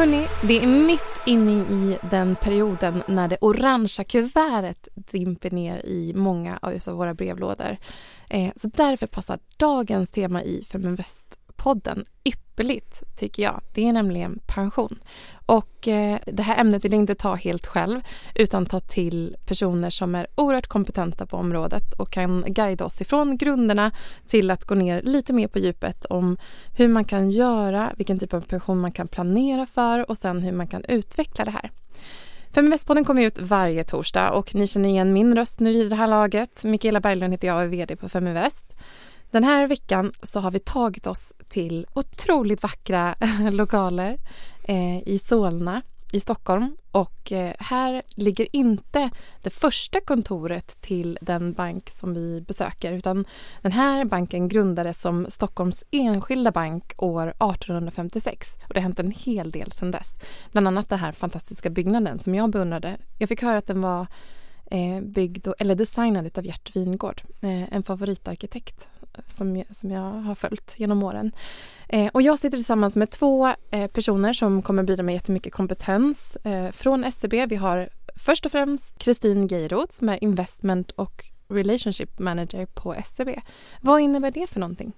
Hörni, det är mitt inne i den perioden när det orangea kuvertet dimper ner i många av våra brevlådor. Eh, så därför passar dagens tema i Feminvest podden ypperligt, tycker jag. Det är nämligen pension. Och eh, det här ämnet vill jag inte ta helt själv utan ta till personer som är oerhört kompetenta på området och kan guida oss ifrån grunderna till att gå ner lite mer på djupet om hur man kan göra, vilken typ av pension man kan planera för och sen hur man kan utveckla det här. Feminvestpodden kommer ut varje torsdag och ni känner igen min röst nu i det här laget. Mikaela Berglund heter jag och är VD på Feminvest. Den här veckan så har vi tagit oss till otroligt vackra lokaler eh, i Solna i Stockholm och eh, här ligger inte det första kontoret till den bank som vi besöker utan den här banken grundades som Stockholms enskilda bank år 1856 och det har hänt en hel del sedan dess. Bland annat den här fantastiska byggnaden som jag beundrade. Jag fick höra att den var eh, byggd eller designad av Gert Wingård, en favoritarkitekt som jag, som jag har följt genom åren. Eh, och jag sitter tillsammans med två eh, personer som kommer bidra med jättemycket kompetens eh, från SEB. Vi har först och främst Kristin Geiroth som är investment och relationship manager på SEB. Vad innebär det för någonting?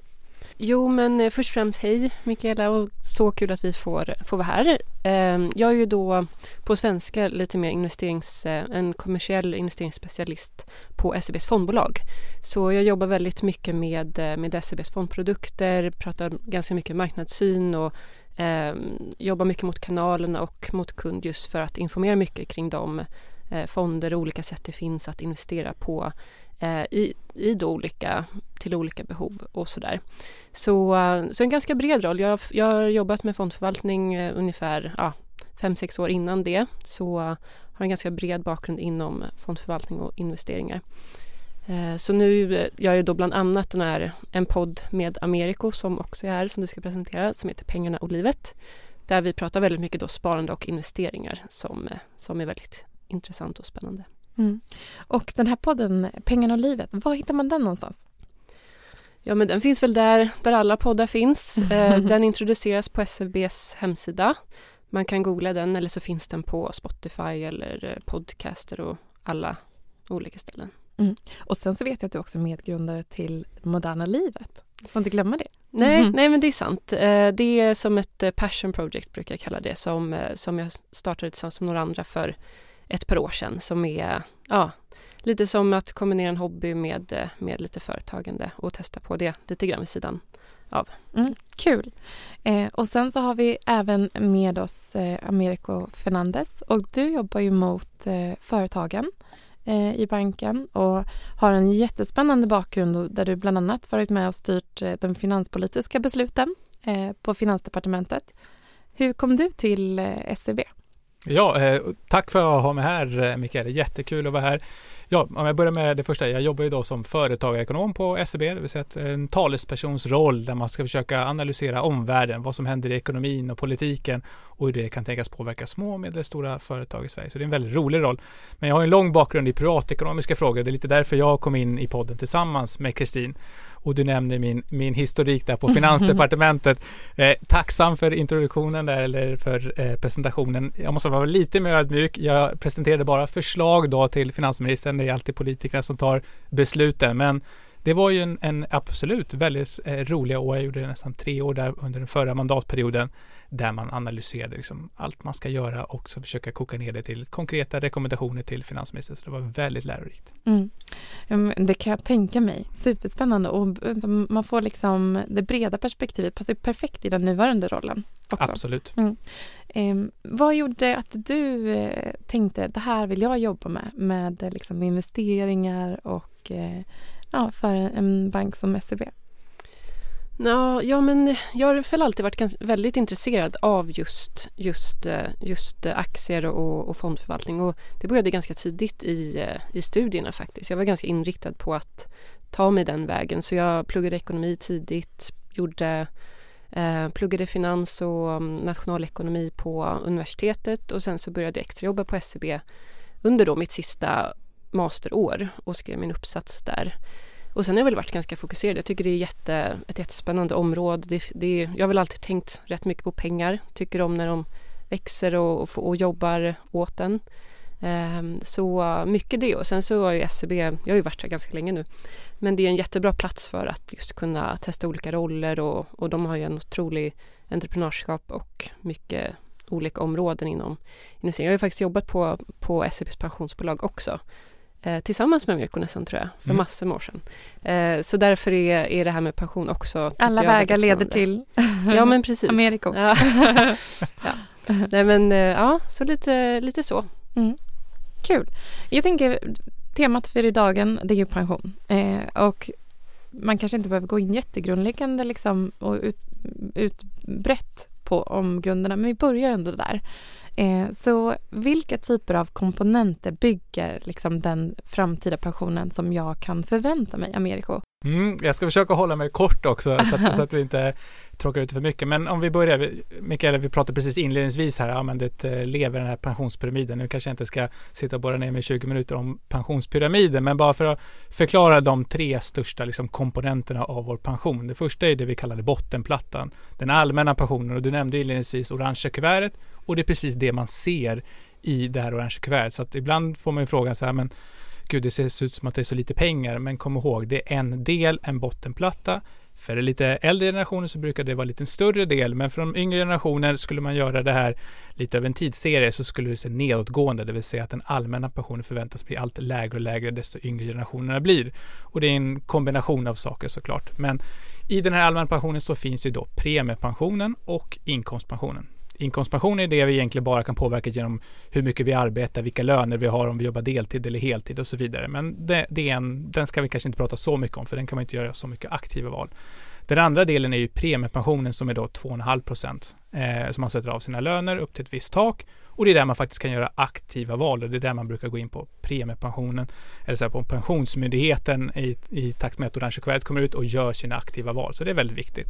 Jo, men eh, först och främst hej Mikaela och så kul att vi får, eh, får vara här. Ehm, jag är ju då på svenska lite mer investerings, eh, en kommersiell investeringsspecialist på SEBs fondbolag. Så jag jobbar väldigt mycket med, med SEBs fondprodukter, pratar ganska mycket marknadssyn och eh, jobbar mycket mot kanalerna och mot kund just för att informera mycket kring de eh, fonder och olika sätt det finns att investera på eh, i, i då olika, till olika behov och sådär. Så, eh, så en ganska bred roll. Jag, jag har jobbat med fondförvaltning eh, ungefär ja, fem, sex år innan det. Så eh, har en ganska bred bakgrund inom fondförvaltning och investeringar. Eh, så nu gör jag då bland annat den här, en podd med Americo som också är här som du ska presentera som heter Pengarna och livet. Där vi pratar väldigt mycket då sparande och investeringar som, som är väldigt intressant och spännande. Mm. Och den här podden, Pengarna och livet, var hittar man den någonstans? Ja, men den finns väl där, där alla poddar finns. Eh, den introduceras på SFBs hemsida. Man kan googla den eller så finns den på Spotify eller eh, Podcaster och alla olika ställen. Mm. Och sen så vet jag att du också är medgrundare till Moderna livet. Du får inte glömma det. Nej, mm. nej men det är sant. Eh, det är som ett passion project brukar jag kalla det som, som jag startade tillsammans med några andra för ett par år sedan som är ja, lite som att kombinera en hobby med, med lite företagande och testa på det lite grann vid sidan av. Mm, kul! Eh, och sen så har vi även med oss eh, Americo Fernandez och du jobbar ju mot eh, företagen eh, i banken och har en jättespännande bakgrund där du bland annat varit med och styrt eh, de finanspolitiska besluten eh, på Finansdepartementet. Hur kom du till eh, SEB? Ja, eh, tack för att ha mig här eh, Mikael. Jättekul att vara här. Ja, om jag börjar med det första. Jag jobbar ju då som företagarekonom på SEB, det vill säga en talespersons roll där man ska försöka analysera omvärlden, vad som händer i ekonomin och politiken och hur det kan tänkas påverka små och medelstora företag i Sverige. Så det är en väldigt rolig roll. Men jag har en lång bakgrund i privatekonomiska frågor. Det är lite därför jag kom in i podden tillsammans med Kristin och du nämnde min, min historik där på Finansdepartementet. Eh, tacksam för introduktionen där eller för eh, presentationen. Jag måste vara lite mer ödmjuk. Jag presenterade bara förslag då till finansministern. Det är alltid politikerna som tar besluten, men det var ju en, en absolut väldigt eh, roliga år. Jag gjorde nästan tre år där under den förra mandatperioden där man analyserade liksom allt man ska göra och så försöka koka ner det till konkreta rekommendationer till finansministern. Så det var väldigt lärorikt. Mm. Det kan jag tänka mig. Superspännande och man får liksom det breda perspektivet passar perfekt i den nuvarande rollen. Också. Absolut. Mm. Eh, vad gjorde att du eh, tänkte det här vill jag jobba med, med liksom investeringar och eh, ja, för en bank som SEB? Ja, ja, men jag har väl alltid varit väldigt intresserad av just, just, eh, just eh, aktier och, och fondförvaltning och det började ganska tidigt i, eh, i studierna faktiskt. Jag var ganska inriktad på att ta mig den vägen så jag pluggade ekonomi tidigt, gjorde, eh, pluggade finans och mm, nationalekonomi på universitetet och sen så började jag extrajobba på SCB under då mitt sista masterår och skrev min uppsats där. Och sen har jag väl varit ganska fokuserad. Jag tycker det är jätte, ett jättespännande område. Det, det, jag har väl alltid tänkt rätt mycket på pengar. Tycker om när de växer och, och, och jobbar åt en. Um, så mycket det och sen så har ju SCB, jag har ju varit här ganska länge nu, men det är en jättebra plats för att just kunna testa olika roller och, och de har ju en otrolig entreprenörskap och mycket olika områden inom industrin. Jag har ju faktiskt jobbat på, på SCBs pensionsbolag också eh, tillsammans med Mirko nästan tror jag, för mm. massor med år sedan. Eh, så därför är, är det här med pension också Alla vägar leder till Ja men precis. Ameriko. Ja. ja. Nej men eh, ja, så lite, lite så. Mm. Kul. Jag tänker temat för idag det är ju pension. Eh, och man kanske inte behöver gå in jättegrundläggande liksom, och ut, utbrett på om grunderna, men vi börjar ändå där. Eh, så vilka typer av komponenter bygger liksom den framtida pensionen som jag kan förvänta mig, Americo? Mm, jag ska försöka hålla mig kort också så att, så att vi inte tråkar ut för mycket. Men om vi börjar, Mikael, vi pratade precis inledningsvis här, ja men det eh, lever den här pensionspyramiden. Nu kanske jag inte ska sitta och borra ner mig i 20 minuter om pensionspyramiden, men bara för att förklara de tre största liksom, komponenterna av vår pension. Det första är det vi kallar bottenplattan, den allmänna pensionen och du nämnde inledningsvis orangea kuvertet och det är precis det man ser i det här orangea kuvertet. Så att ibland får man ju frågan så här, men gud, det ser ut som att det är så lite pengar, men kom ihåg, det är en del, en bottenplatta. För den lite äldre generationer så brukar det vara lite större del, men för de yngre generationer skulle man göra det här lite över en tidsserie så skulle det se nedåtgående, det vill säga att den allmänna pensionen förväntas bli allt lägre och lägre desto yngre generationerna blir. Och det är en kombination av saker såklart. Men i den här allmänna pensionen så finns ju då premiepensionen och inkomstpensionen. Inkomstpension är det vi egentligen bara kan påverka genom hur mycket vi arbetar, vilka löner vi har, om vi jobbar deltid eller heltid och så vidare. Men det, det är en, den ska vi kanske inte prata så mycket om, för den kan man inte göra så mycket aktiva val. Den andra delen är ju premiepensionen som är då 2,5 procent eh, som man sätter av sina löner upp till ett visst tak. Och det är där man faktiskt kan göra aktiva val och det är där man brukar gå in på premiepensionen eller så här på Pensionsmyndigheten i, i takt med att Orange kuvertet kommer ut och gör sina aktiva val. Så det är väldigt viktigt.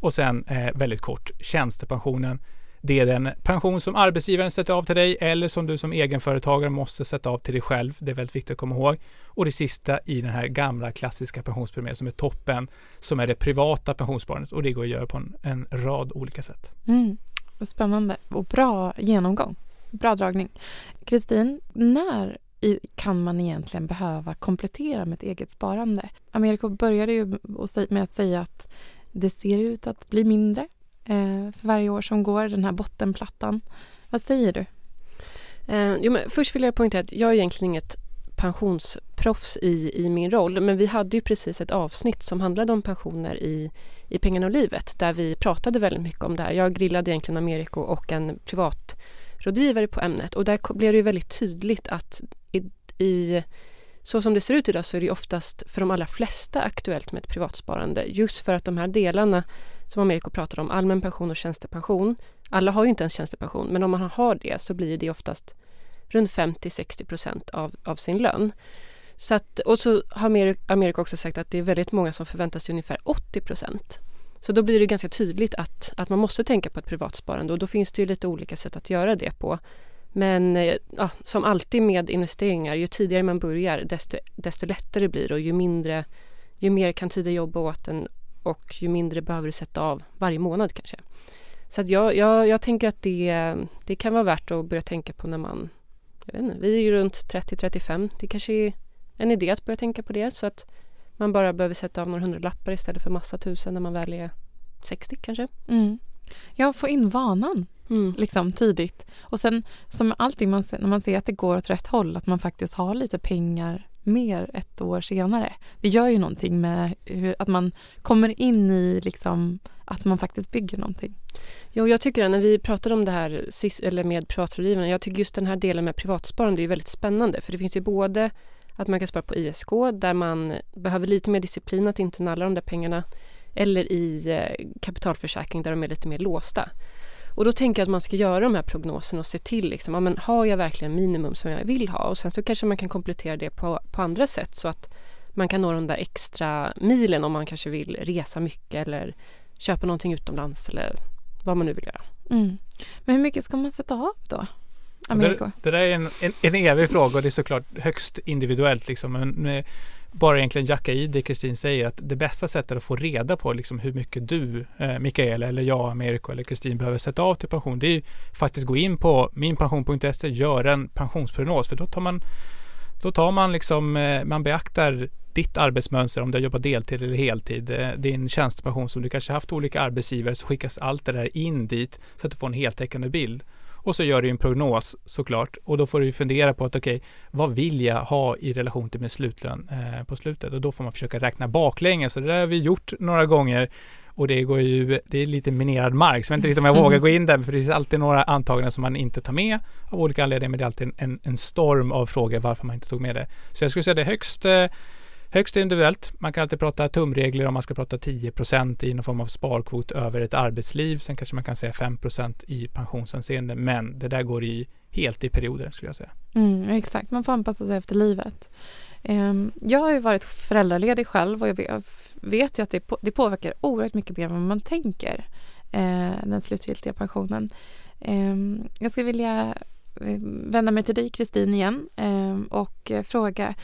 Och sen eh, väldigt kort tjänstepensionen det är den pension som arbetsgivaren sätter av till dig eller som du som egenföretagare måste sätta av till dig själv. Det är väldigt viktigt att komma ihåg. Och det sista i den här gamla klassiska pensionspremien som är toppen, som är det privata pensionssparandet och det går att göra på en, en rad olika sätt. Mm. Spännande och bra genomgång. Bra dragning. Kristin, när kan man egentligen behöva komplettera med ett eget sparande? Ameriko började ju med att säga att det ser ut att bli mindre Eh, för varje år som går, den här bottenplattan. Vad säger du? Eh, jo, men först vill jag poängtera att jag är egentligen inget pensionsproffs i, i min roll men vi hade ju precis ett avsnitt som handlade om pensioner i, i Pengarna och livet där vi pratade väldigt mycket om det här. Jag grillade egentligen Ameriko och en privatrådgivare på ämnet och där blev det ju väldigt tydligt att i, i så som det ser ut idag så är det oftast för de allra flesta aktuellt med ett privatsparande just för att de här delarna som Ameriko pratar om, allmän pension och tjänstepension. Alla har ju inte ens tjänstepension, men om man har det så blir det oftast runt 50-60 procent av, av sin lön. Så att, och så har Amerika också sagt att det är väldigt många som förväntar sig ungefär 80 procent. Så då blir det ganska tydligt att, att man måste tänka på ett privatsparande och då finns det ju lite olika sätt att göra det på. Men eh, ja, som alltid med investeringar, ju tidigare man börjar desto, desto lättare blir det och ju mindre, ju mer kan tiden jobba åt en och ju mindre behöver du sätta av varje månad kanske. Så att jag, jag, jag tänker att det, det kan vara värt att börja tänka på när man, jag vet inte, vi är ju runt 30-35. Det kanske är en idé att börja tänka på det så att man bara behöver sätta av några hundralappar istället för massa tusen när man väl är 60 kanske. Mm. Ja, få in vanan mm. liksom tidigt. Och sen som allting man ser, när man ser att det går åt rätt håll, att man faktiskt har lite pengar mer ett år senare. Det gör ju någonting med hur, att man kommer in i liksom att man faktiskt bygger någonting. Jo, jag tycker det. När vi pratade om det här eller med privatrådgivarna, jag tycker just den här delen med privatsparande är väldigt spännande för det finns ju både att man kan spara på ISK där man behöver lite mer disciplin att inte nalla de där pengarna eller i eh, kapitalförsäkring där de är lite mer låsta. Och då tänker jag att man ska göra de här prognoserna och se till liksom, ja, men har jag verkligen minimum som jag vill ha? Och sen så kanske man kan komplettera det på, på andra sätt så att man kan nå de där extra milen om man kanske vill resa mycket eller köpa någonting utomlands eller vad man nu vill göra. Mm. Men hur mycket ska man sätta av då? Det, det, där är en, en, en evig fråga och det är såklart högst individuellt. Liksom. Men, bara egentligen jacka i det Kristin säger att det bästa sättet att få reda på liksom hur mycket du, eh, Mikael eller jag, Americo eller Kristin behöver sätta av till pension. Det är ju faktiskt gå in på minpension.se, göra en pensionsprognos för då tar man då tar man liksom, eh, man beaktar ditt arbetsmönster, om du jobbar deltid eller heltid, eh, din tjänstepension som du kanske haft olika arbetsgivare, så skickas allt det där in dit så att du får en heltäckande bild. Och så gör du en prognos såklart och då får du fundera på att okej, okay, vad vill jag ha i relation till min slutlön eh, på slutet? Och då får man försöka räkna baklänges. Så det där har vi gjort några gånger och det går ju, det är lite minerad mark, så jag vet inte riktigt om jag vågar gå in där, för det finns alltid några antaganden som man inte tar med av olika anledningar, men det är alltid en, en storm av frågor varför man inte tog med det. Så jag skulle säga det är högst eh, Högst individuellt. Man kan alltid prata tumregler om man ska prata 10% i någon form av sparkvot över ett arbetsliv. Sen kanske man kan säga 5% i pensionshänseende. Men det där går i helt i perioder skulle jag säga. Mm, exakt, man får anpassa sig efter livet. Ehm, jag har ju varit föräldraledig själv och jag vet, ju att det, på, det påverkar oerhört mycket mer än vad man tänker. Eh, den slutgiltiga pensionen. Ehm, jag skulle vilja eh, vända mig till dig Kristin igen ehm, och eh, fråga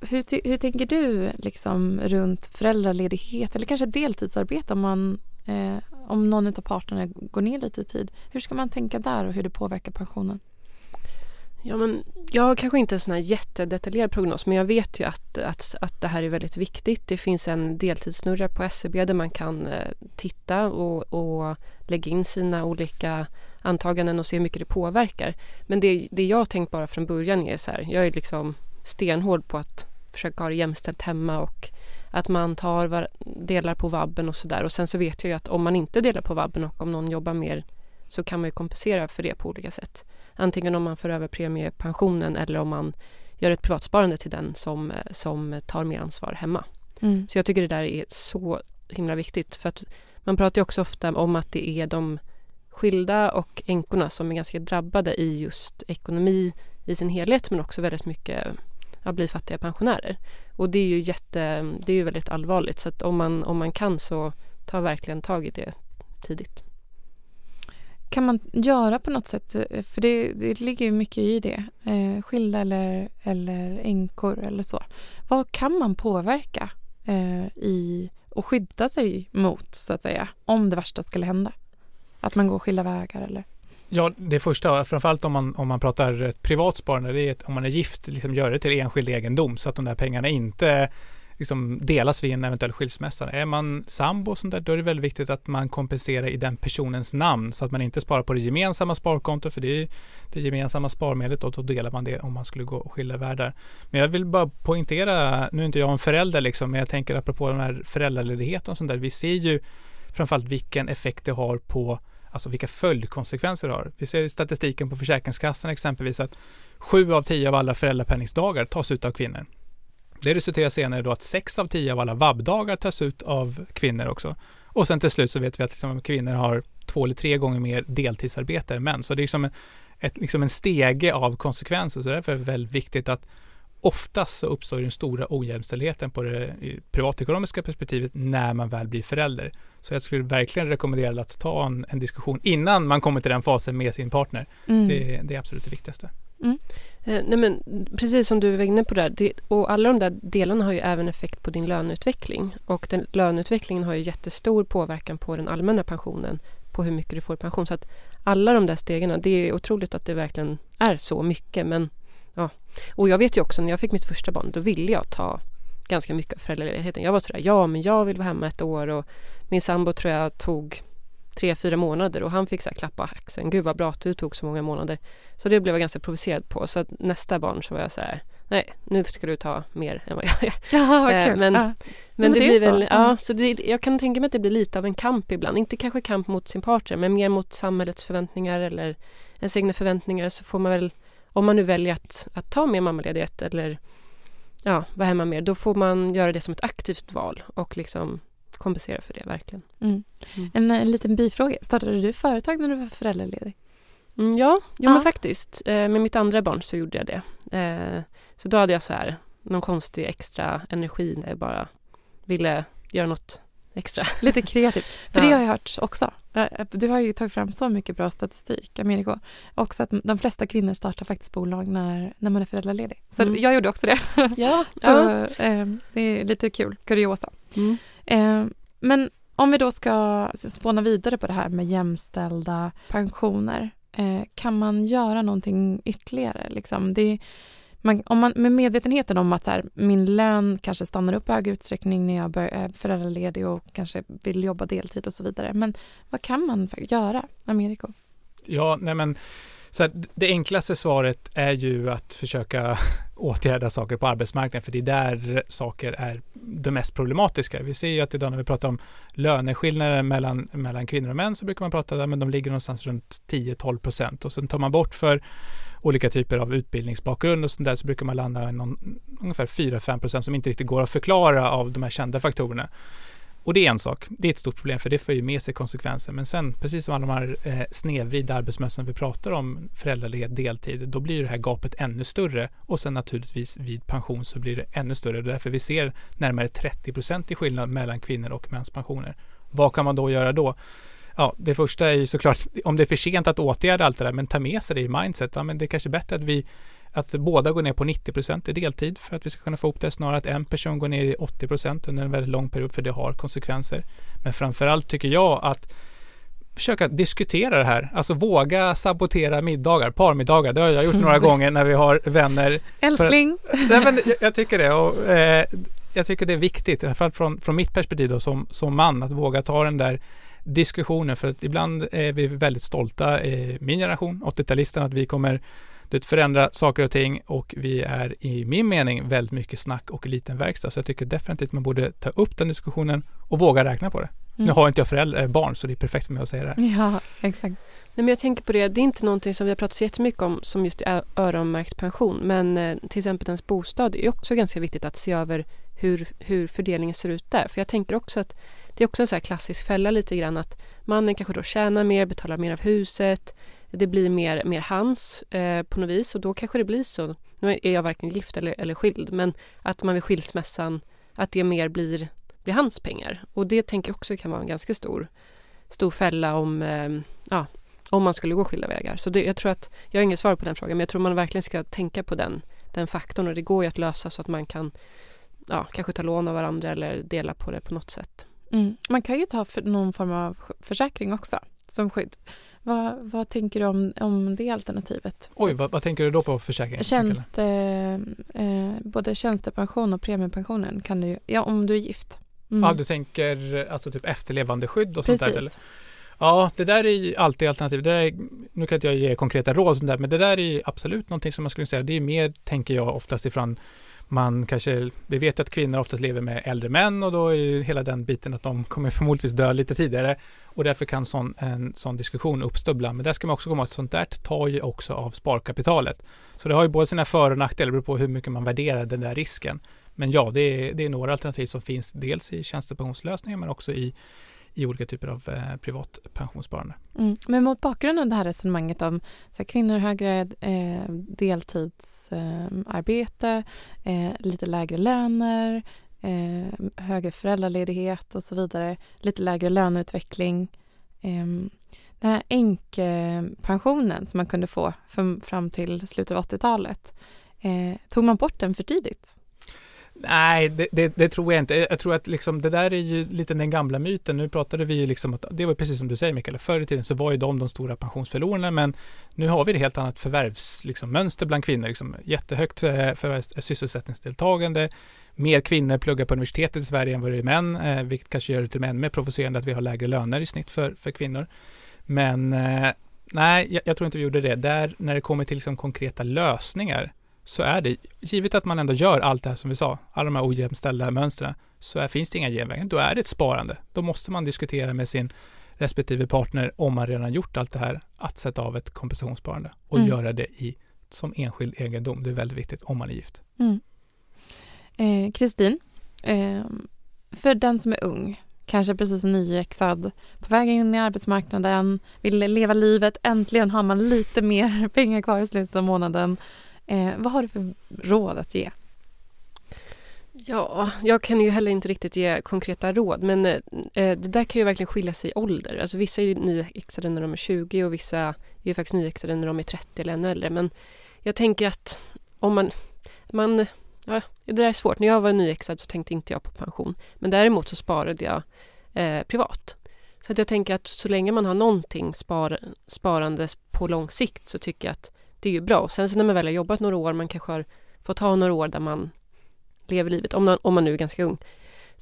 hur, hur tänker du liksom runt föräldraledighet eller kanske deltidsarbete om, man, eh, om någon av parterna går ner lite i tid? Hur ska man tänka där och hur det påverkar pensionen? Ja, men jag har kanske inte en sån här jättedetaljerad prognos men jag vet ju att, att, att det här är väldigt viktigt. Det finns en deltidssnurra på SCB där man kan eh, titta och, och lägga in sina olika antaganden och se hur mycket det påverkar. Men det, det jag har tänkt bara från början är så här, jag är liksom stenhård på att försöka ha det jämställt hemma och att man tar delar på vabben och sådär. Och sen så vet jag ju att om man inte delar på vabben och om någon jobbar mer så kan man ju kompensera för det på olika sätt. Antingen om man för över premiepensionen eller om man gör ett privatsparande till den som, som tar mer ansvar hemma. Mm. Så jag tycker det där är så himla viktigt för att man pratar ju också ofta om att det är de skilda och änkorna som är ganska drabbade i just ekonomi i sin helhet men också väldigt mycket att bli fattiga pensionärer. Och det är ju jätte, det är ju väldigt allvarligt så att om man, om man kan så ta verkligen tag i det tidigt. Kan man göra på något sätt, för det, det ligger ju mycket i det, eh, skilda eller, eller änkor eller så. Vad kan man påverka eh, i och skydda sig mot så att säga, om det värsta skulle hända? Att man går skilda vägar eller? Ja, det första, framförallt om man, om man pratar ett privat sparande, det är att om man är gift, liksom gör det till enskild egendom så att de där pengarna inte liksom delas vid en eventuell skilsmässa. Är man sambo och sånt där, då är det väldigt viktigt att man kompenserar i den personens namn så att man inte sparar på det gemensamma sparkontot, för det är det gemensamma sparmedlet och då delar man det om man skulle gå och skilja världar. Men jag vill bara poängtera, nu är inte jag en förälder liksom, men jag tänker apropå den här föräldraledigheten och sånt där, vi ser ju framförallt vilken effekt det har på alltså vilka följdkonsekvenser det har. Vi ser i statistiken på Försäkringskassan exempelvis att sju av tio av alla föräldrapenningsdagar tas ut av kvinnor. Det resulterar senare då att sex av tio av alla vabbdagar tas ut av kvinnor också. Och sen till slut så vet vi att liksom kvinnor har två eller tre gånger mer deltidsarbete än män. Så det är liksom en, ett, liksom en stege av konsekvenser. Så därför är det väldigt viktigt att oftast så uppstår den stora ojämställdheten på det privatekonomiska perspektivet när man väl blir förälder. Så jag skulle verkligen rekommendera att ta en, en diskussion innan man kommer till den fasen med sin partner. Mm. Det, det, är absolut det viktigaste. Mm. Eh, nej men, precis som du var inne på där, det, och alla de där delarna har ju även effekt på din löneutveckling. Och den, löneutvecklingen har ju jättestor påverkan på den allmänna pensionen, på hur mycket du får i pension. Så att alla de där stegen, det är otroligt att det verkligen är så mycket, men Ja. Och jag vet ju också när jag fick mitt första barn, då ville jag ta ganska mycket av föräldraledigheten. Jag var sådär, ja men jag vill vara hemma ett år och min sambo tror jag tog tre, fyra månader och han fick så klappa axeln. Gud vad bra att du tog så många månader. Så det blev jag ganska provocerad på. Så att nästa barn så var jag så här, nej nu ska du ta mer än vad jag gör. Ja, vad kul. Men, ja. men, men det, det blir väl, så. ja, så det, jag kan tänka mig att det blir lite av en kamp ibland. Inte kanske kamp mot sin partner men mer mot samhällets förväntningar eller ens egna förväntningar så får man väl om man nu väljer att, att ta mer mammaledighet eller ja, vara hemma mer, då får man göra det som ett aktivt val och liksom kompensera för det, verkligen. Mm. Mm. En, en, liten bifråga. Startade du företag när du var föräldraledig? Mm, ja, jo, men faktiskt. Eh, med mitt andra barn så gjorde jag det. Eh, så då hade jag så här någon konstig extra energi när jag bara ville göra något extra. Lite kreativt. För Ja. det har jag hört också. Eh, Du har ju tagit fram så mycket bra statistik, Ameriko. Också att de flesta kvinnor startar faktiskt bolag när, när man är föräldraledig. Så Mm. jag gjorde också det. Ja, Så ja. eh, det är lite kul, kuriosa. Mm. Eh, men om vi då ska spåna vidare på det här med jämställda pensioner. Eh, kan man göra någonting ytterligare? Liksom? Det, man, om man, med medvetenheten om att så här, min lön kanske stannar upp i hög utsträckning när jag bör, är föräldraledig och kanske vill jobba deltid och så vidare. Men vad kan man göra, Ameriko? Ja, nej men så att det enklaste svaret är ju att försöka åtgärda saker på arbetsmarknaden, för det är där saker är det mest problematiska. Vi ser ju att idag när vi pratar om löneskillnader mellan, mellan kvinnor och män så brukar man prata om att de ligger någonstans runt 10-12 procent och sen tar man bort för olika typer av utbildningsbakgrund och sånt där så brukar man landa i någon, ungefär 4-5 procent som inte riktigt går att förklara av de här kända faktorerna. Och det är en sak, det är ett stort problem för det för ju med sig konsekvenser. Men sen, precis som alla de här eh, snedvridna arbetsmössorna vi pratar om, föräldraledighet, deltid, då blir det här gapet ännu större. Och sen naturligtvis vid pension så blir det ännu större. Det är därför vi ser närmare 30 procent i skillnad mellan kvinnor och mäns pensioner. Vad kan man då göra då? Ja, det första är ju såklart om det är för sent att åtgärda allt det där, men ta med sig det i mindset. Ja, men det är kanske bättre att vi att båda går ner på 90 procent i deltid för att vi ska kunna få ihop det snarare att en person går ner i 80 procent under en väldigt lång period för det har konsekvenser. Men framförallt tycker jag att försöka diskutera det här, alltså våga sabotera middagar, parmiddagar. Det har jag gjort några gånger när vi har vänner. Älskling! Nej, men jag, jag tycker det och eh, jag tycker det är viktigt, i alla fall från, från mitt perspektiv då, som, som man, att våga ta den där diskussionen för att ibland är vi väldigt stolta, i min generation, 80-talisten, att vi kommer det förändra saker och ting och vi är i min mening väldigt mycket snack och liten verkstad. Så jag tycker definitivt man borde ta upp den diskussionen och våga räkna på det. Nu Mm. har inte jag föräldrar, barn så det är perfekt för mig att säga det här. Ja, exakt. Nej, men jag tänker på det, det är inte någonting som vi har pratat så jättemycket om som just är öronmärkt pension. Men eh, till exempel ens bostad är också ganska viktigt att se över hur, hur fördelningen ser ut där. För jag tänker också att det är också en så här klassisk fälla lite grann att mannen kanske då tjänar mer, betalar mer av huset. Det blir mer, mer hans eh, på något vis och då kanske det blir så. Nu är jag varken gift eller, eller skild men att man vid skilsmässan att det mer blir, blir hans pengar. Och det tänker jag också kan vara en ganska stor, stor fälla om eh, ja, om man skulle gå skilda vägar. Så det, jag tror att, jag har inget svar på den frågan, men jag tror man verkligen ska tänka på den, den faktorn och det går ju att lösa så att man kan ja, kanske ta lån av varandra eller dela på det på något sätt. Mm. Man kan ju ta för någon form av försäkring också som skydd. Vad, vad tänker du om, om det alternativet? Oj, vad, vad tänker du då på försäkring? Tjänste, eh, både tjänstepension och premiepensionen kan du ja om du är gift. Mm. Ja, du tänker alltså typ efterlevandeskydd och sånt där? Eller? Precis. Ja, det där är ju alltid alternativ. Det där är, nu kan inte jag ge konkreta råd sånt där, men det där är absolut någonting som man skulle säga, det är mer, tänker jag, oftast ifrån man kanske, vi vet att kvinnor oftast lever med äldre män och då är ju hela den biten att de kommer förmodligen dö lite tidigare och därför kan sån, en sån diskussion uppstå ibland. Men där ska man också komma ihåg att sånt där tar ju också av sparkapitalet. Så det har ju både sina för och nackdelar, det beror på hur mycket man värderar den där risken. Men ja, det är, det är några alternativ som finns dels i tjänstepensionslösningar men också i, i olika typer av eh, privat pensionssparande. Mm. Men mot bakgrund av det här resonemanget om så här, kvinnor högre eh, deltidsarbete, eh, lite lägre löner, eh, högre föräldraledighet och så vidare, lite lägre löneutveckling. Eh, den här änkepensionen som man kunde få för, fram till slutet av 80-talet, eh, tog man bort den för tidigt? Nej, det, det, det, tror jag inte. Jag tror att liksom, det där är ju lite den gamla myten. Nu pratade vi ju liksom att det var precis som du säger Mikael, förr i tiden så var ju de de stora pensionsförlorarna men nu har vi ett helt annat förvärvsmönster liksom, mönster bland kvinnor. Liksom, jättehögt sysselsättningsdeltagande. Mer kvinnor pluggar på universitetet i Sverige än vad det är män, eh, vilket kanske gör det till och med ännu mer provocerande att vi har lägre löner i snitt för, för kvinnor. Men eh, nej, jag, jag tror inte vi gjorde det. Där när det kommer till liksom, konkreta lösningar så är det, givet att man ändå gör allt det här som vi sa, alla de här ojämställda mönstren, så är, finns det inga genvägar. Då är det ett sparande. Då måste man diskutera med sin respektive partner om man redan gjort allt det här, att sätta av ett kompensationssparande och Mm. göra det i, som enskild egendom. Det är väldigt viktigt om man är gift. Mm. Eh, Kristin, eh, för den som är ung, kanske precis nyexad, på väg in i arbetsmarknaden, vill leva livet, äntligen har man lite mer pengar kvar i slutet av månaden. Eh, vad har du för råd att ge? Ja, jag kan ju heller inte riktigt ge konkreta råd men eh, eh det där kan ju verkligen skilja sig i ålder. Alltså vissa är ju nyexade när de är 20 och vissa är ju faktiskt nyexade när de är 30 eller ännu äldre. Men jag tänker att om man... man ja, det där är svårt. När jag var nyexad så tänkte inte jag på pension. Men däremot så sparade jag eh, privat. Så att jag tänker att så länge man har någonting spar, sparandes på lång sikt så tycker jag att det är ju bra. Och sen så när man väl har jobbat några år, man kanske har fått ha några år där man lever livet, om man, om man nu är ganska ung,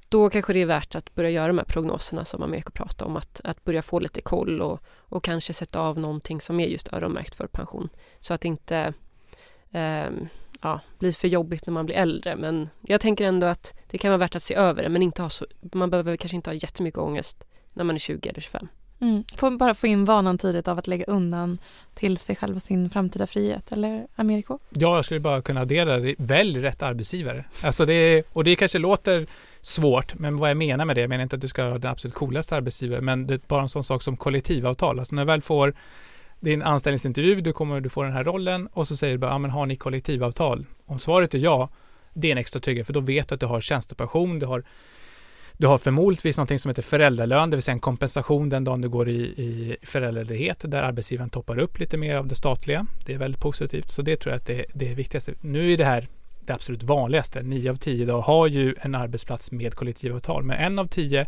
då kanske det är värt att börja göra de här prognoserna som Amerika pratar om, att, att börja få lite koll och, och kanske sätta av någonting som är just öronmärkt för pension. Så att det inte eh, ja, blir för jobbigt när man blir äldre. Men jag tänker ändå att det kan vara värt att se över det, men inte ha så, man behöver kanske inte ha jättemycket ångest när man är 20 eller 25. Mm. Får bara få in vanan tidigt av att lägga undan till sig själv och sin framtida frihet, eller Ameriko? Ja, jag skulle bara kunna addera det. Välj rätt arbetsgivare. Alltså det är, och det kanske låter svårt, men vad jag menar med det, jag menar inte att du ska ha den absolut coolaste arbetsgivaren, men det är bara en sån sak som kollektivavtal. Alltså när du väl får din anställningsintervju, du kommer du får den här rollen och så säger du bara, ja men har ni kollektivavtal? Om svaret är ja, det är en extra trygghet, för då vet du att du har tjänstepension, du har du har förmodligen någonting som heter föräldralön, det vill säga en kompensation den dagen du går i, i föräldraledighet där arbetsgivaren toppar upp lite mer av det statliga. Det är väldigt positivt, så det tror jag att det, det är viktigaste. Nu är det här det absolut vanligaste. Nio av tio idag har ju en arbetsplats med kollektivavtal, men en av tio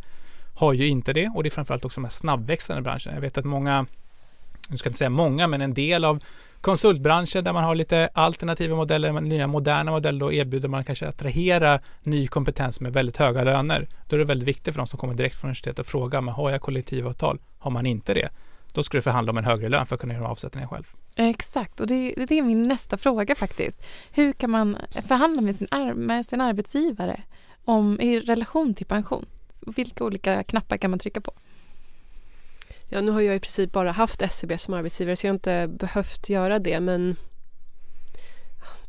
har ju inte det och det är framförallt också de här snabbväxande branscherna. Jag vet att många, nu ska jag inte säga många, men en del av konsultbranschen där man har lite alternativa modeller, nya moderna modeller och erbjuder man kanske attrahera ny kompetens med väldigt höga löner. Då är det väldigt viktigt för de som kommer direkt från universitetet att fråga, men har jag kollektivavtal? Har man inte det? Då ska du förhandla om en högre lön för att kunna göra avsättningen själv. Exakt, och det, det är min nästa fråga faktiskt. Hur kan man förhandla med sin, med sin arbetsgivare om, i relation till pension? Vilka olika knappar kan man trycka på? Ja, nu har jag i princip bara haft SCB som arbetsgivare så jag har inte behövt göra det men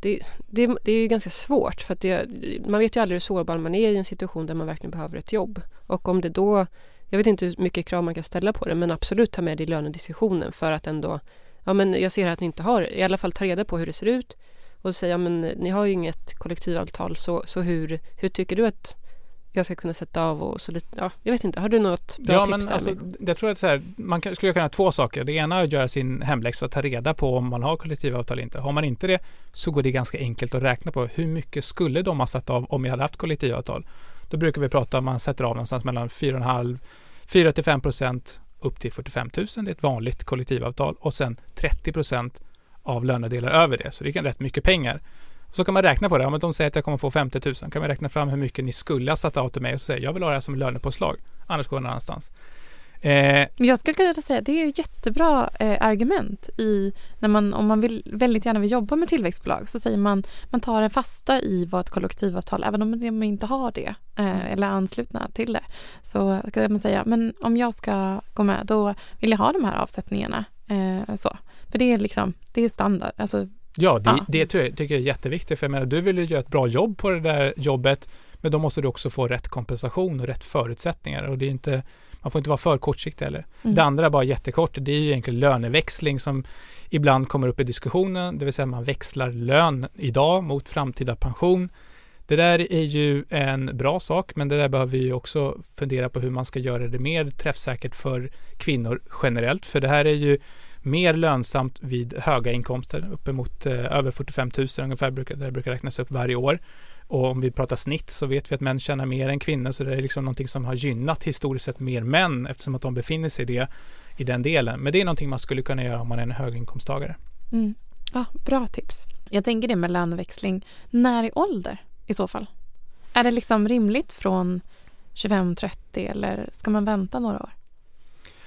det, det, det är ju ganska svårt för att det, man vet ju aldrig hur sårbar man är i en situation där man verkligen behöver ett jobb. Och om det då, jag vet inte hur mycket krav man kan ställa på det men absolut ta med det i lönediskussionen för att ändå, ja men jag ser att ni inte har, i alla fall ta reda på hur det ser ut och säga, ja men ni har ju inget kollektivavtal så, så hur, hur tycker du att jag ska kunna sätta av och så lite, ja, jag vet inte, har du något bra ja, tips men där? Alltså, jag tror att så här, man kan, skulle kunna ha två saker. Det ena är att göra sin hemläxa, ta reda på om man har kollektivavtal eller inte. Har man inte det så går det ganska enkelt att räkna på hur mycket skulle de ha satt av om jag hade haft kollektivavtal. Då brukar vi prata om man sätter av någonstans mellan 4,5 4 till 5 procent upp till 45 000. Det är ett vanligt kollektivavtal och sen 30 procent av lönedelar över det. Så det är rätt mycket pengar. Så kan man räkna på det. Om de säger att jag kommer få 50 000 kan man räkna fram hur mycket ni skulle ha satt av till mig och säga jag vill ha det här som lönepåslag. Annars går jag någon annanstans. Eh, jag skulle kunna säga det är ett jättebra eh, argument i när man, om man vill, väldigt gärna vill jobba med tillväxtbolag så säger man man tar en fasta i vad ett kollektivavtal, även om man inte har det eh, eller är anslutna till det. Så kan man säga, men om jag ska gå med då vill jag ha de här avsättningarna. Eh, så. För det är liksom, det är standard. Alltså, Ja, det, ja. det tycker jag är jätteviktigt. För jag menar, du vill ju göra ett bra jobb på det där jobbet, men då måste du också få rätt kompensation och rätt förutsättningar. Och det är inte, man får inte vara för kortsiktig heller. Mm. Det andra, bara jättekort, det är ju egentligen löneväxling som ibland kommer upp i diskussionen, det vill säga man växlar lön idag mot framtida pension. Det där är ju en bra sak, men det där behöver vi också fundera på hur man ska göra det mer träffsäkert för kvinnor generellt. För det här är ju mer lönsamt vid höga inkomster, uppemot eh, över 45 000 ungefär, brukar, det brukar räknas upp varje år. Och om vi pratar snitt så vet vi att män tjänar mer än kvinnor, så det är liksom någonting som har gynnat historiskt sett mer män eftersom att de befinner sig i, det, i den delen. Men det är någonting man skulle kunna göra om man är en höginkomsttagare. Mm. Ja, bra tips. Jag tänker det med löneväxling. När i ålder i så fall? Är det liksom rimligt från 25-30 eller ska man vänta några år?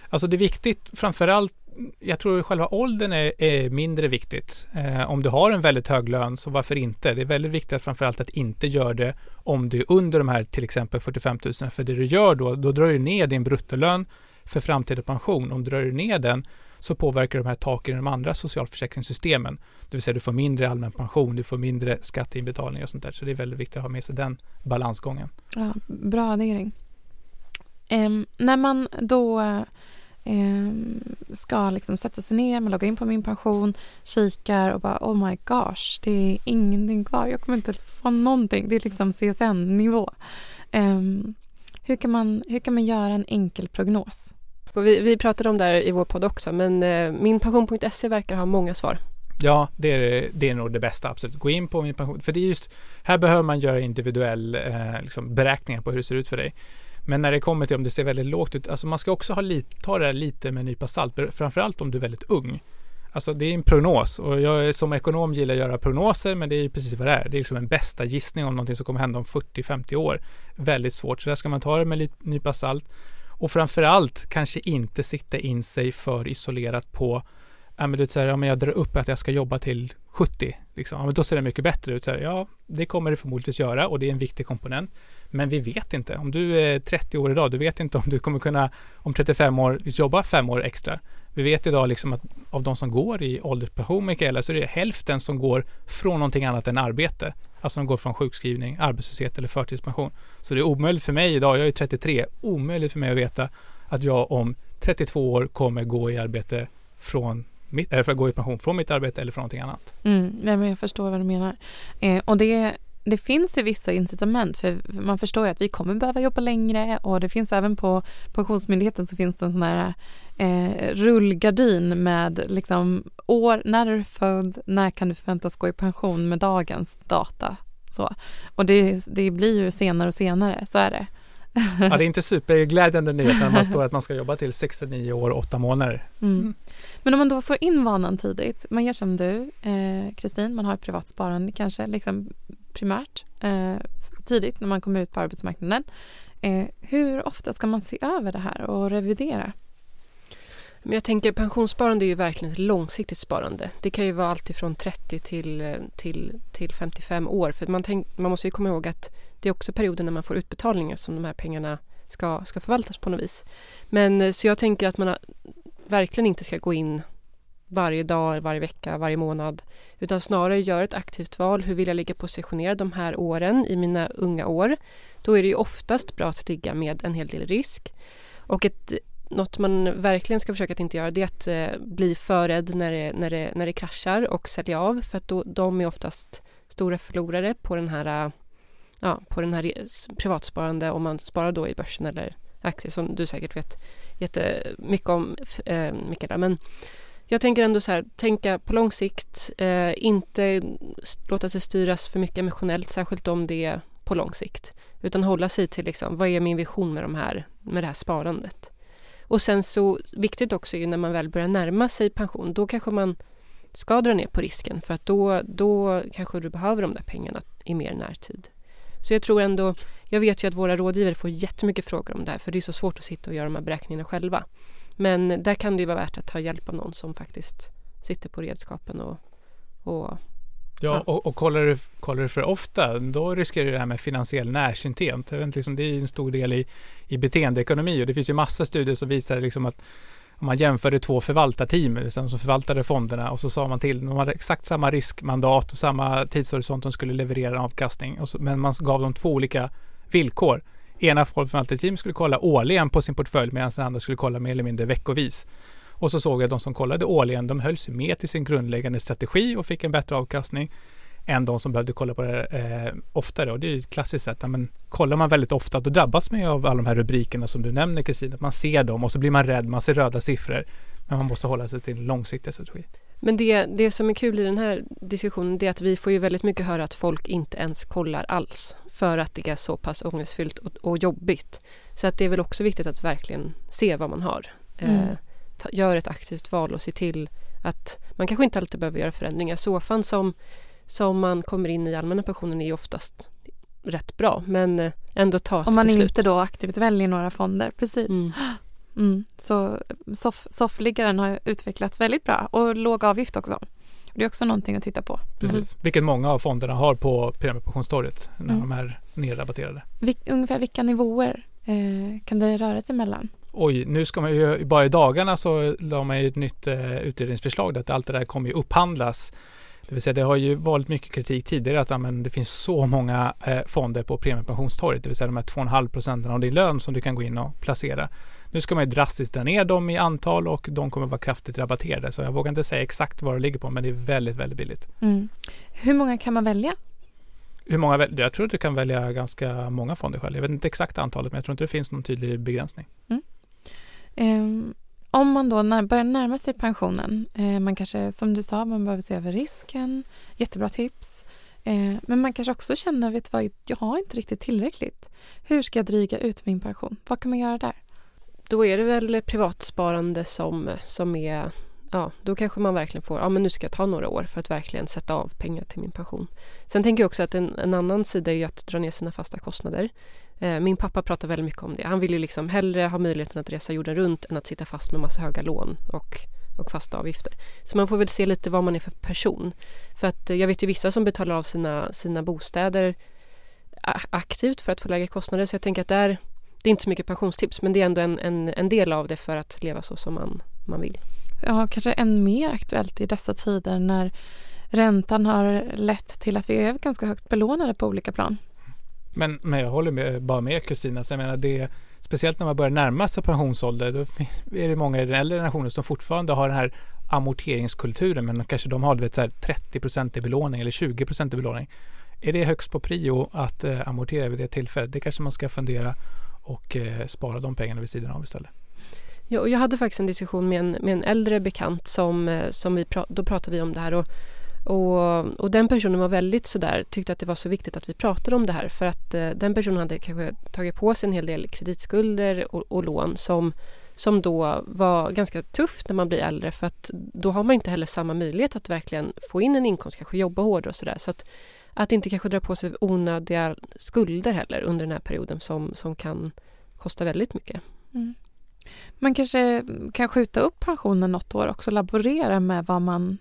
Alltså det är viktigt framförallt jag tror själva åldern är, är mindre viktigt. Eh, om du har en väldigt hög lön, så varför inte? Det är väldigt viktigt framförallt att inte göra det om du är under de här till exempel 45 000. För det du gör då, då drar du ner din bruttolön för framtida pension. Om du drar ner den så påverkar de här taken i de andra socialförsäkringssystemen. Det vill säga du får mindre allmän pension, du får mindre skatteinbetalning och sånt där. Så det är väldigt viktigt att ha med sig den balansgången. Ja, bra addering. Eh, när man då eh, ska liksom sätta sig ner, man loggar in på min pension, kikar och bara oh my gosh, det är ingenting kvar. Jag kommer inte få någonting. Det är liksom CSN-nivå. Eh, hur, kan man, hur kan man göra en enkel prognos? Vi, vi pratade om det här i vår podd också men eh, minpension.se verkar ha många svar. Ja, det är, det är nog det bästa, absolut. Gå in på min pension. För det är just, här behöver man göra individuell eh, liksom beräkningar på hur det ser ut för dig. Men när det kommer till om det ser väldigt lågt ut, alltså man ska också ha lite, ta det här lite med en nypa salt, framförallt om du är väldigt ung. Alltså det är en prognos och jag som ekonom gillar att göra prognoser men det är precis vad det är. Det är liksom en bästa gissning om någonting som kommer hända om 40-50 år. Väldigt svårt, så där ska man ta det med en nypa salt. Och framförallt kanske inte sikta in sig för isolerat på ja, men du säger, ja, men jag drar upp att jag ska jobba till 70, liksom. ja, men då ser det mycket bättre ut. Här, ja, det kommer det förmodligen göra och det är en viktig komponent. Men vi vet inte. Om du är 30 år idag, du vet inte om du kommer kunna om 35 år jobba fem år extra. Vi vet idag liksom att av de som går i ålderspension, Mikaela, så är det hälften som går från någonting annat än arbete. Alltså de går från sjukskrivning, arbetslöshet eller förtidspension. Så det är omöjligt för mig idag, jag är 33, omöjligt för mig att veta att jag om 32 år kommer gå i arbete från mitt, det för att gå i pension från mitt arbete eller från någonting annat. Mm, nej, men jag förstår vad du menar. Eh, och det, det finns ju vissa incitament för man förstår ju att vi kommer behöva jobba längre och det finns även på Pensionsmyndigheten så finns det en sån här eh, rullgardin med liksom år, när är du född, när kan du förväntas gå i pension med dagens data. Så. Och det, det blir ju senare och senare, så är det ja, det är inte superglädjande nyhet när man står att man ska jobba till 69 år och 8 månader. Mm. mm. Men om man då får in vanan tidigt, man gör som du, Kristin, eh, man har ett privat sparande kanske liksom primärt eh, tidigt när man kommer ut på arbetsmarknaden. Eh, hur ofta ska man se över det här och revidera? Men jag tänker pensionssparande är ju verkligen ett långsiktigt sparande. Det kan ju vara allt ifrån 30 eh, till, till, till 55 år. För man, tänk, man måste ju komma ihåg att det är också perioden när man får utbetalningar som de här pengarna ska, ska förvaltas på något vis. Men eh, så jag tänker att man verkligen inte ska gå in varje dag, varje vecka, varje månad. Utan snarare göra ett aktivt val. Hur vill jag ligga positionerad de här åren i mina unga år? Då är det ju oftast bra att ligga med en hel del risk. Och ett, något man verkligen ska försöka att inte göra det är att eh, bli för rädd när det, när, det, när det kraschar och sälja av. För att då, de är oftast stora förlorare på den här eh, ja, på den här privatsparande om man sparar då i börsen eller aktier som du säkert vet jättemycket om, eh, Mikaela. Men jag tänker ändå så här, tänka på lång sikt, eh, inte låta sig styras för mycket emotionellt, särskilt om det är på lång sikt. Utan hålla sig till liksom, vad är min vision med, de här, med det här sparandet? Och sen så viktigt också är när man väl börjar närma sig pension, då kanske man ska dra ner på risken för att då, då kanske du behöver de där pengarna i mer närtid. Så jag tror ändå, jag vet ju att våra rådgivare får jättemycket frågor om det här för det är så svårt att sitta och göra de här beräkningarna själva. Men där kan det ju vara värt att ta hjälp av någon som faktiskt sitter på redskapen och, och Ja, och, och kollar, du, kollar du för ofta, då riskerar du det här med finansiell närsynthet. Liksom, det är en stor del i, i beteendeekonomi och det finns ju massa studier som visar liksom att om man jämförde två förvaltarteam liksom, som förvaltade fonderna och så sa man till, de hade exakt samma riskmandat och samma tidshorisont de skulle leverera en avkastning. Så, men man gav dem två olika villkor. Ena förvaltarteam skulle kolla årligen på sin portfölj medan den andra skulle kolla mer eller mindre veckovis. Och så såg jag att de som kollade årligen, de höll sig med till sin grundläggande strategi och fick en bättre avkastning än de som behövde kolla på det eh, oftare. Och det är ju ett klassiskt sätt. Men kollar man väldigt ofta då drabbas man ju av alla de här rubrikerna som du nämner Kristina. Man ser dem och så blir man rädd, man ser röda siffror. Men man måste hålla sig till en långsiktig strategi. Men det, det som är kul i den här diskussionen det är att vi får ju väldigt mycket höra att folk inte ens kollar alls för att det är så pass ångestfyllt och, och jobbigt. Så att det är väl också viktigt att verkligen se vad man har. Mm. Eh, gör ett aktivt val och se till att man kanske inte alltid behöver göra förändringar. Sofan som som man kommer in i allmänna pensionen är oftast rätt bra men eh, ändå ta ett Om man beslut. inte då aktivt väljer några fonder, precis. Mm. Mm. Så soff, soffliggaren har utvecklats väldigt bra och låg avgift också. Det är också någonting att titta på. Precis. Mm. Vilket många av fonderna har på premiepensionstorget när mm. de är nerrabatterade. Vil ungefär vilka nivåer eh, kan det röra sig mellan? Oj, nu ska man ju, bara i dagarna så la man ju ett nytt eh, utredningsförslag att allt det där kommer ju upphandlas Det vill säga det har ju varit mycket kritik tidigare att amen, det finns så många eh, fonder på premiepensionstorget, det vill säga de här 2,5 procenten av din lön som du kan gå in och placera. Nu ska man ju drastiskt dra ner dem i antal och de kommer vara kraftigt rabatterade. Så jag vågar inte säga exakt vad det ligger på men det är väldigt, väldigt billigt. Mm. Hur många kan man välja? Hur många? Jag tror att du kan välja ganska många fonder själv. Jag vet inte exakt antalet men jag tror inte det finns någon tydlig begränsning. Mm. Ehm, om man då när, börjar närma sig pensionen, eh, man kanske som du sa, man behöver se över risken, jättebra tips. Eh, men man kanske också känner, vet vad, jag har inte riktigt tillräckligt. Hur ska jag dryga ut min pension? Vad kan man göra där? Då är det väl privatsparande som, som är ja, då kanske man verkligen får, ja men nu ska jag ta några år för att verkligen sätta av pengar till min pension. Sen tänker jag också att en, en annan sida är ju att dra ner sina fasta kostnader. Eh, min pappa pratar väldigt mycket om det. Han vill ju liksom hellre ha möjligheten att resa jorden runt än att sitta fast med massa höga lån och, och fasta avgifter. Så man får väl se lite vad man är för person. För att eh, jag vet ju vissa som betalar av sina, sina bostäder aktivt för att få lägre kostnader. Så jag tänker att det är, det är inte så mycket pensionstips men det är ändå en, en, en del av det för att leva så som man, man vill ja, kanske än mer aktuellt i dessa tider när räntan har lett till att vi är ganska högt belånade på olika plan. Men, men jag håller med, bara med Kristina. Jag menar det, speciellt när man börjar närma sig pensionsålder då är det många i den äldre generationen som fortfarande har den här amorteringskulturen men kanske de har vet, så 30% i belåning eller 20% i belåning. Är det högst på prio att eh, amortera vid det tillfället? Det kanske man ska fundera och eh, spara de pengarna vid sidan av istället. Ja, och jag hade faktiskt en diskussion med en, med en äldre bekant som, eh, som vi då pratade vi om det här och, och, och, den personen var väldigt sådär, tyckte att det var så viktigt att vi pratade om det här för att eh, den personen hade kanske tagit på sig en hel del kreditskulder och, och lån som, som då var ganska tufft när man blir äldre för att då har man inte heller samma möjlighet att verkligen få in en inkomst, kanske jobba hårdare och sådär. Så att, att inte kanske dra på sig onödiga skulder heller under den här perioden som, som kan kosta väldigt mycket. Mm. Man kanske kan skjuta upp pensionen något år också, laborera med vad man,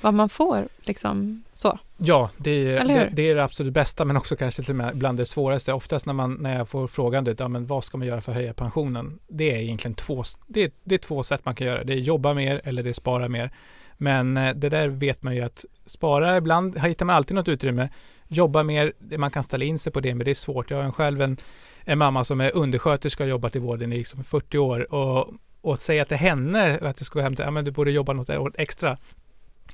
vad man får. Liksom, så. Ja, det är, det, det, är det absolut bästa men också kanske till och med bland det svåraste. Oftast när, man, när jag får frågan ja, men vad ska man göra för att höja pensionen? Det är egentligen två, det är, det är två sätt man kan göra. Det är jobba mer eller det är spara mer. Men eh, det där vet man ju att spara, ibland hittar man alltid något utrymme. Jobba mer, man kan ställa in sig på det, men det är svårt. Jag har själv en en mamma som är undersköterska och jobbat i vården i liksom 40 år och, och säga till henne att det ska hämta, ja men du borde jobba något extra.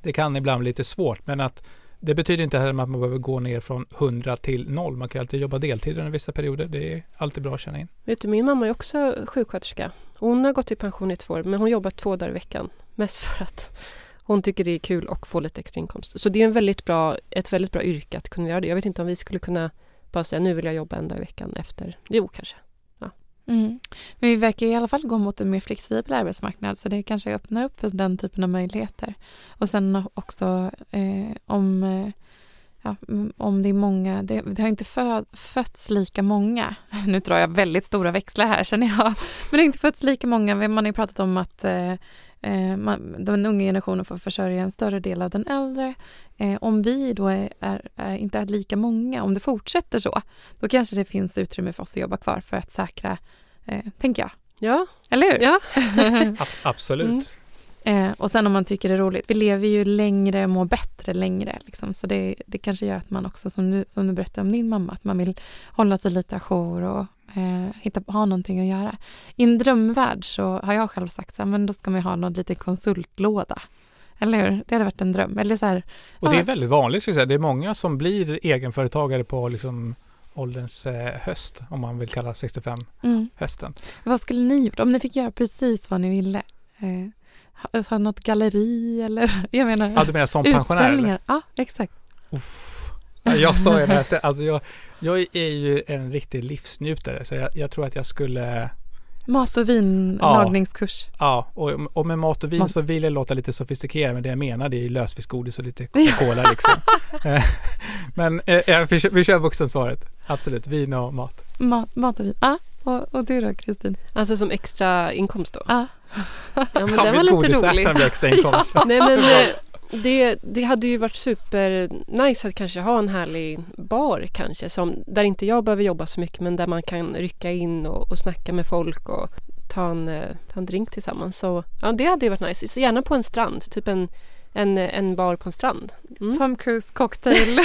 Det kan ibland bli lite svårt, men att det betyder inte heller att man behöver gå ner från 100 till 0. Man kan alltid jobba deltid under vissa perioder. Det är alltid bra att känna in. Vet du, min mamma är också sjuksköterska. Hon har gått i pension i två år, men hon jobbar två dagar i veckan. Mest för att hon tycker det är kul att få lite extra inkomst. Så det är en väldigt bra, ett väldigt bra yrke att kunna göra det. Jag vet inte om vi skulle kunna bara säga nu vill jag jobba en dag i veckan efter. Jo, kanske. Ja. Mm. Men vi verkar i alla fall gå mot en mer flexibel arbetsmarknad så det kanske öppnar upp för den typen av möjligheter. Och sen också eh, om, eh, ja, om det är många, det, det har inte fö, fötts lika många, nu drar jag väldigt stora växlar här känner jag, men det har inte fötts lika många, man har ju pratat om att eh, Eh, man, den unga generationen får försörja en större del av den äldre. Eh, om vi då är, är, är, inte är lika många, om det fortsätter så, då kanske det finns utrymme för oss att jobba kvar för att säkra, eh, tänker jag. Ja. Eller hur? Ja. Absolut. Mm. Eh, och sen om man tycker det är roligt, vi lever ju längre och mår bättre längre. Liksom. Så det, det kanske gör att man också, som du, som du berättade om din mamma, att man vill hålla sig lite ajour och eh, hitta, ha någonting att göra. I en drömvärld så har jag själv sagt så här, men då ska man ha någon liten konsultlåda. Eller hur? Det hade varit en dröm. Eller så här, och det är väldigt vanligt, ska jag säga. Det är många som blir egenföretagare på liksom ålderns eh, höst, om man vill kalla 65 mm. hösten. Vad skulle ni gjort om ni fick göra precis vad ni ville? Eh, ha något galleri eller jag menar Ja, du menar som pensionär? Eller? Ja, exakt. Uff. Jag sa ju det här, alltså jag, jag är ju en riktig livsnjutare så jag, jag tror att jag skulle Mat och vinlagningskurs. Ja, ja, och, och med mat och vin mat. så vill jag låta lite sofistikerad men det jag menar det är lösviktsgodis och lite Coca-Cola liksom. Eh, men eh, vi, vi kör vuxensvaret. Absolut, vin och mat. Mat, mat och vin. Ja, och, och du då Kristin? Alltså som extra inkomst då? Ja. Ja men det var lite roligt. extra inkomst. ja. Nej men eh, det, det hade ju varit super nice att kanske ha en härlig bar kanske som, där inte jag behöver jobba så mycket men där man kan rycka in och, och snacka med folk och ta en, eh, ta en drink tillsammans. Så ja, det hade ju varit nice. Så gärna på en strand, typ en, en, en bar på en strand. Mm. Tom Cruise cocktail.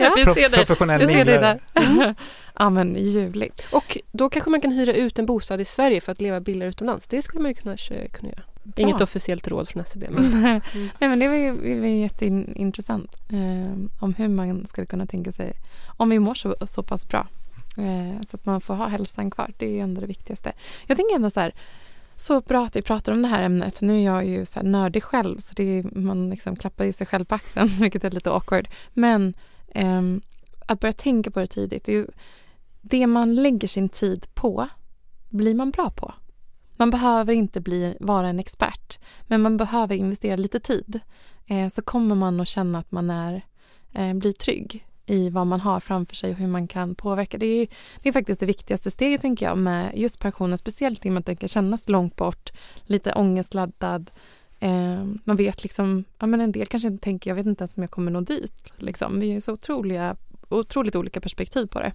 ja. vi ser det. Professionell vi ser det där. Mm. ja men ljuvligt. Och då kanske man kan hyra ut en bostad i Sverige för att leva billigare utomlands. Det skulle man ju kunna, kunna göra. Bra. Inget officiellt råd från SCB. Men. mm. Nej men det var ju, var jätteintressant. Eh, om hur man skulle kunna tänka sig om vi mår så, så pass bra. Eh, så att man får ha hälsan kvar. Det är ändå det viktigaste. Jag tänker ändå så här så bra att vi pratar om det här ämnet. Nu är jag ju så här nördig själv så det är, man liksom klappar ju sig själv på axeln vilket är lite awkward. Men eh, att börja tänka på det tidigt. Det, ju, det man lägger sin tid på blir man bra på. Man behöver inte bli, vara en expert men man behöver investera lite tid. Eh, så kommer man att känna att man är, eh, blir trygg i vad man har framför sig och hur man kan påverka. Det är, det är faktiskt det viktigaste steget tänker jag med just pensionen, speciellt i och med att den kan kännas långt bort, lite ångestladdad. Eh, man vet liksom, ja men en del kanske inte tänker, jag vet inte ens om jag kommer nå dit. Liksom. Vi har så otroliga, otroligt olika perspektiv på det.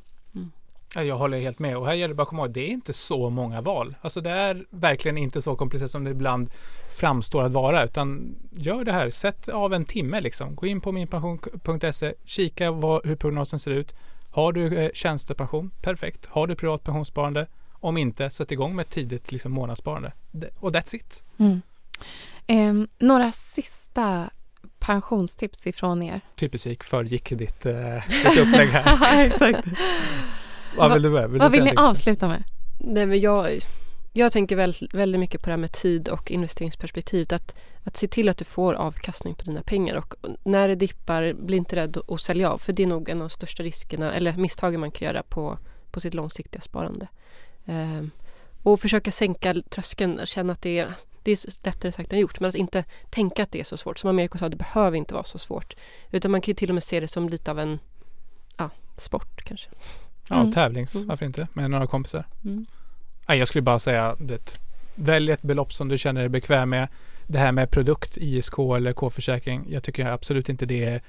Jag håller helt med och här gäller det bara att komma ihåg, det är inte så många val. Alltså det är verkligen inte så komplicerat som det ibland framstår att vara utan gör det här. Sätt av en timme liksom. Gå in på minpension.se, kika vad, hur prognosen ser ut. Har du eh, tjänstepension? Perfekt. Har du privat pensionssparande? Om inte, sätt igång med ett tidigt liksom, månadssparande. Och that's it. Mm. Eh, några sista pensionstips ifrån er? Typiskt förgick ditt, eh, ditt upplägg här. Exakt. Vad vill du med? Vill vad vill ni avsluta med? Nej, men jag, jag tänker väldigt, väldigt mycket på det här med tid och investeringsperspektivet. Att, att se till att du får avkastning på dina pengar och när det dippar, bli inte rädd att sälja av. För det är nog en av de största riskerna, eller misstagen man kan göra på, på sitt långsiktiga sparande. Eh, och försöka sänka tröskeln, känna att det är, det är lättare sagt än gjort, men att inte tänka att det är så svårt. Som Amerika sa, det behöver inte vara så svårt. Utan man kan ju till och med se det som lite av en ja, sport kanske. Ja, mm. tävlings, mm. varför inte, med några kompisar. Mm. Nej, jag skulle bara säga det. Välj ett belopp som du känner dig bekväm med. Det här med produkt, ISK eller K-försäkring. Jag tycker absolut inte det är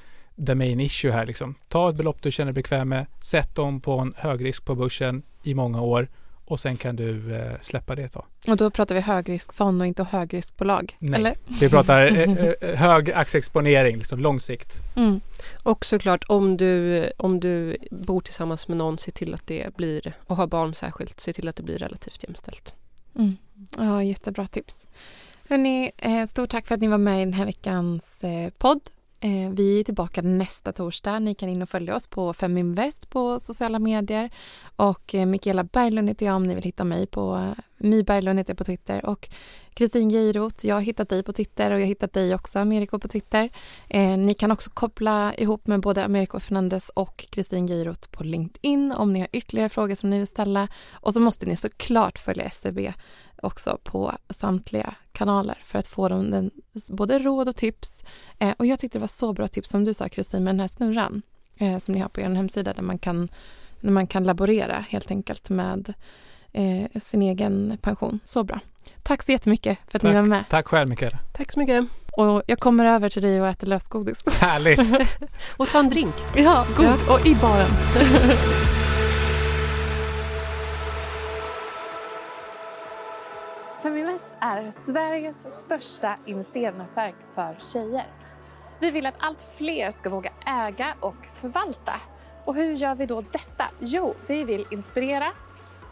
the main issue här liksom. Ta ett belopp du känner dig bekväm med. Sätt dem på en högrisk på börsen i många år och sen kan du eh, släppa det ett tag. Och då pratar vi högriskfond och inte högriskbolag? Nej, eller? vi pratar eh, eh, eh, hög aktieexponering, liksom lång sikt. Mm. Och såklart om du, om du bor tillsammans med någon, se till att det blir, och har barn särskilt, se till att det blir relativt jämställt. Mm. Ja, jättebra tips. Hörrni, eh, stort tack för att ni var med i den här veckans eh, podd. Eh, vi är tillbaka nästa torsdag. Ni kan in och följa oss på Feminvest på sociala medier. Och eh, Michaela Mikaela Berglund heter jag om ni vill hitta mig på My Berglund heter jag på Twitter. Och Kristin Geirot, jag har hittat dig på Twitter och jag har hittat dig också, Ameriko, på Twitter. Eh, ni kan också koppla ihop med både Ameriko Fernandez och Kristin Geirot på LinkedIn om ni har ytterligare frågor som ni vill ställa. Och så måste ni såklart följa SCB också på samtliga kanaler för att få dem den, både råd och tips. Eh, och jag tyckte det var så bra tips som du sa Kristin med den här snurran eh, som ni har på er hemsida där man kan, där man kan laborera helt enkelt med eh, sin egen pension. Så bra. Tack så jättemycket för att Tack. ni var med. Tack själv Mikaela. Tack så mycket. Och jag kommer över till dig och äter lösgodis. Härligt. och ta en drink. Ja, god. Ja. Och i baren. Feminvest är Sveriges största investeringsnätverk för tjejer. Vi vill att allt fler ska våga äga och förvalta. Och hur gör vi då detta? Jo, vi vill inspirera,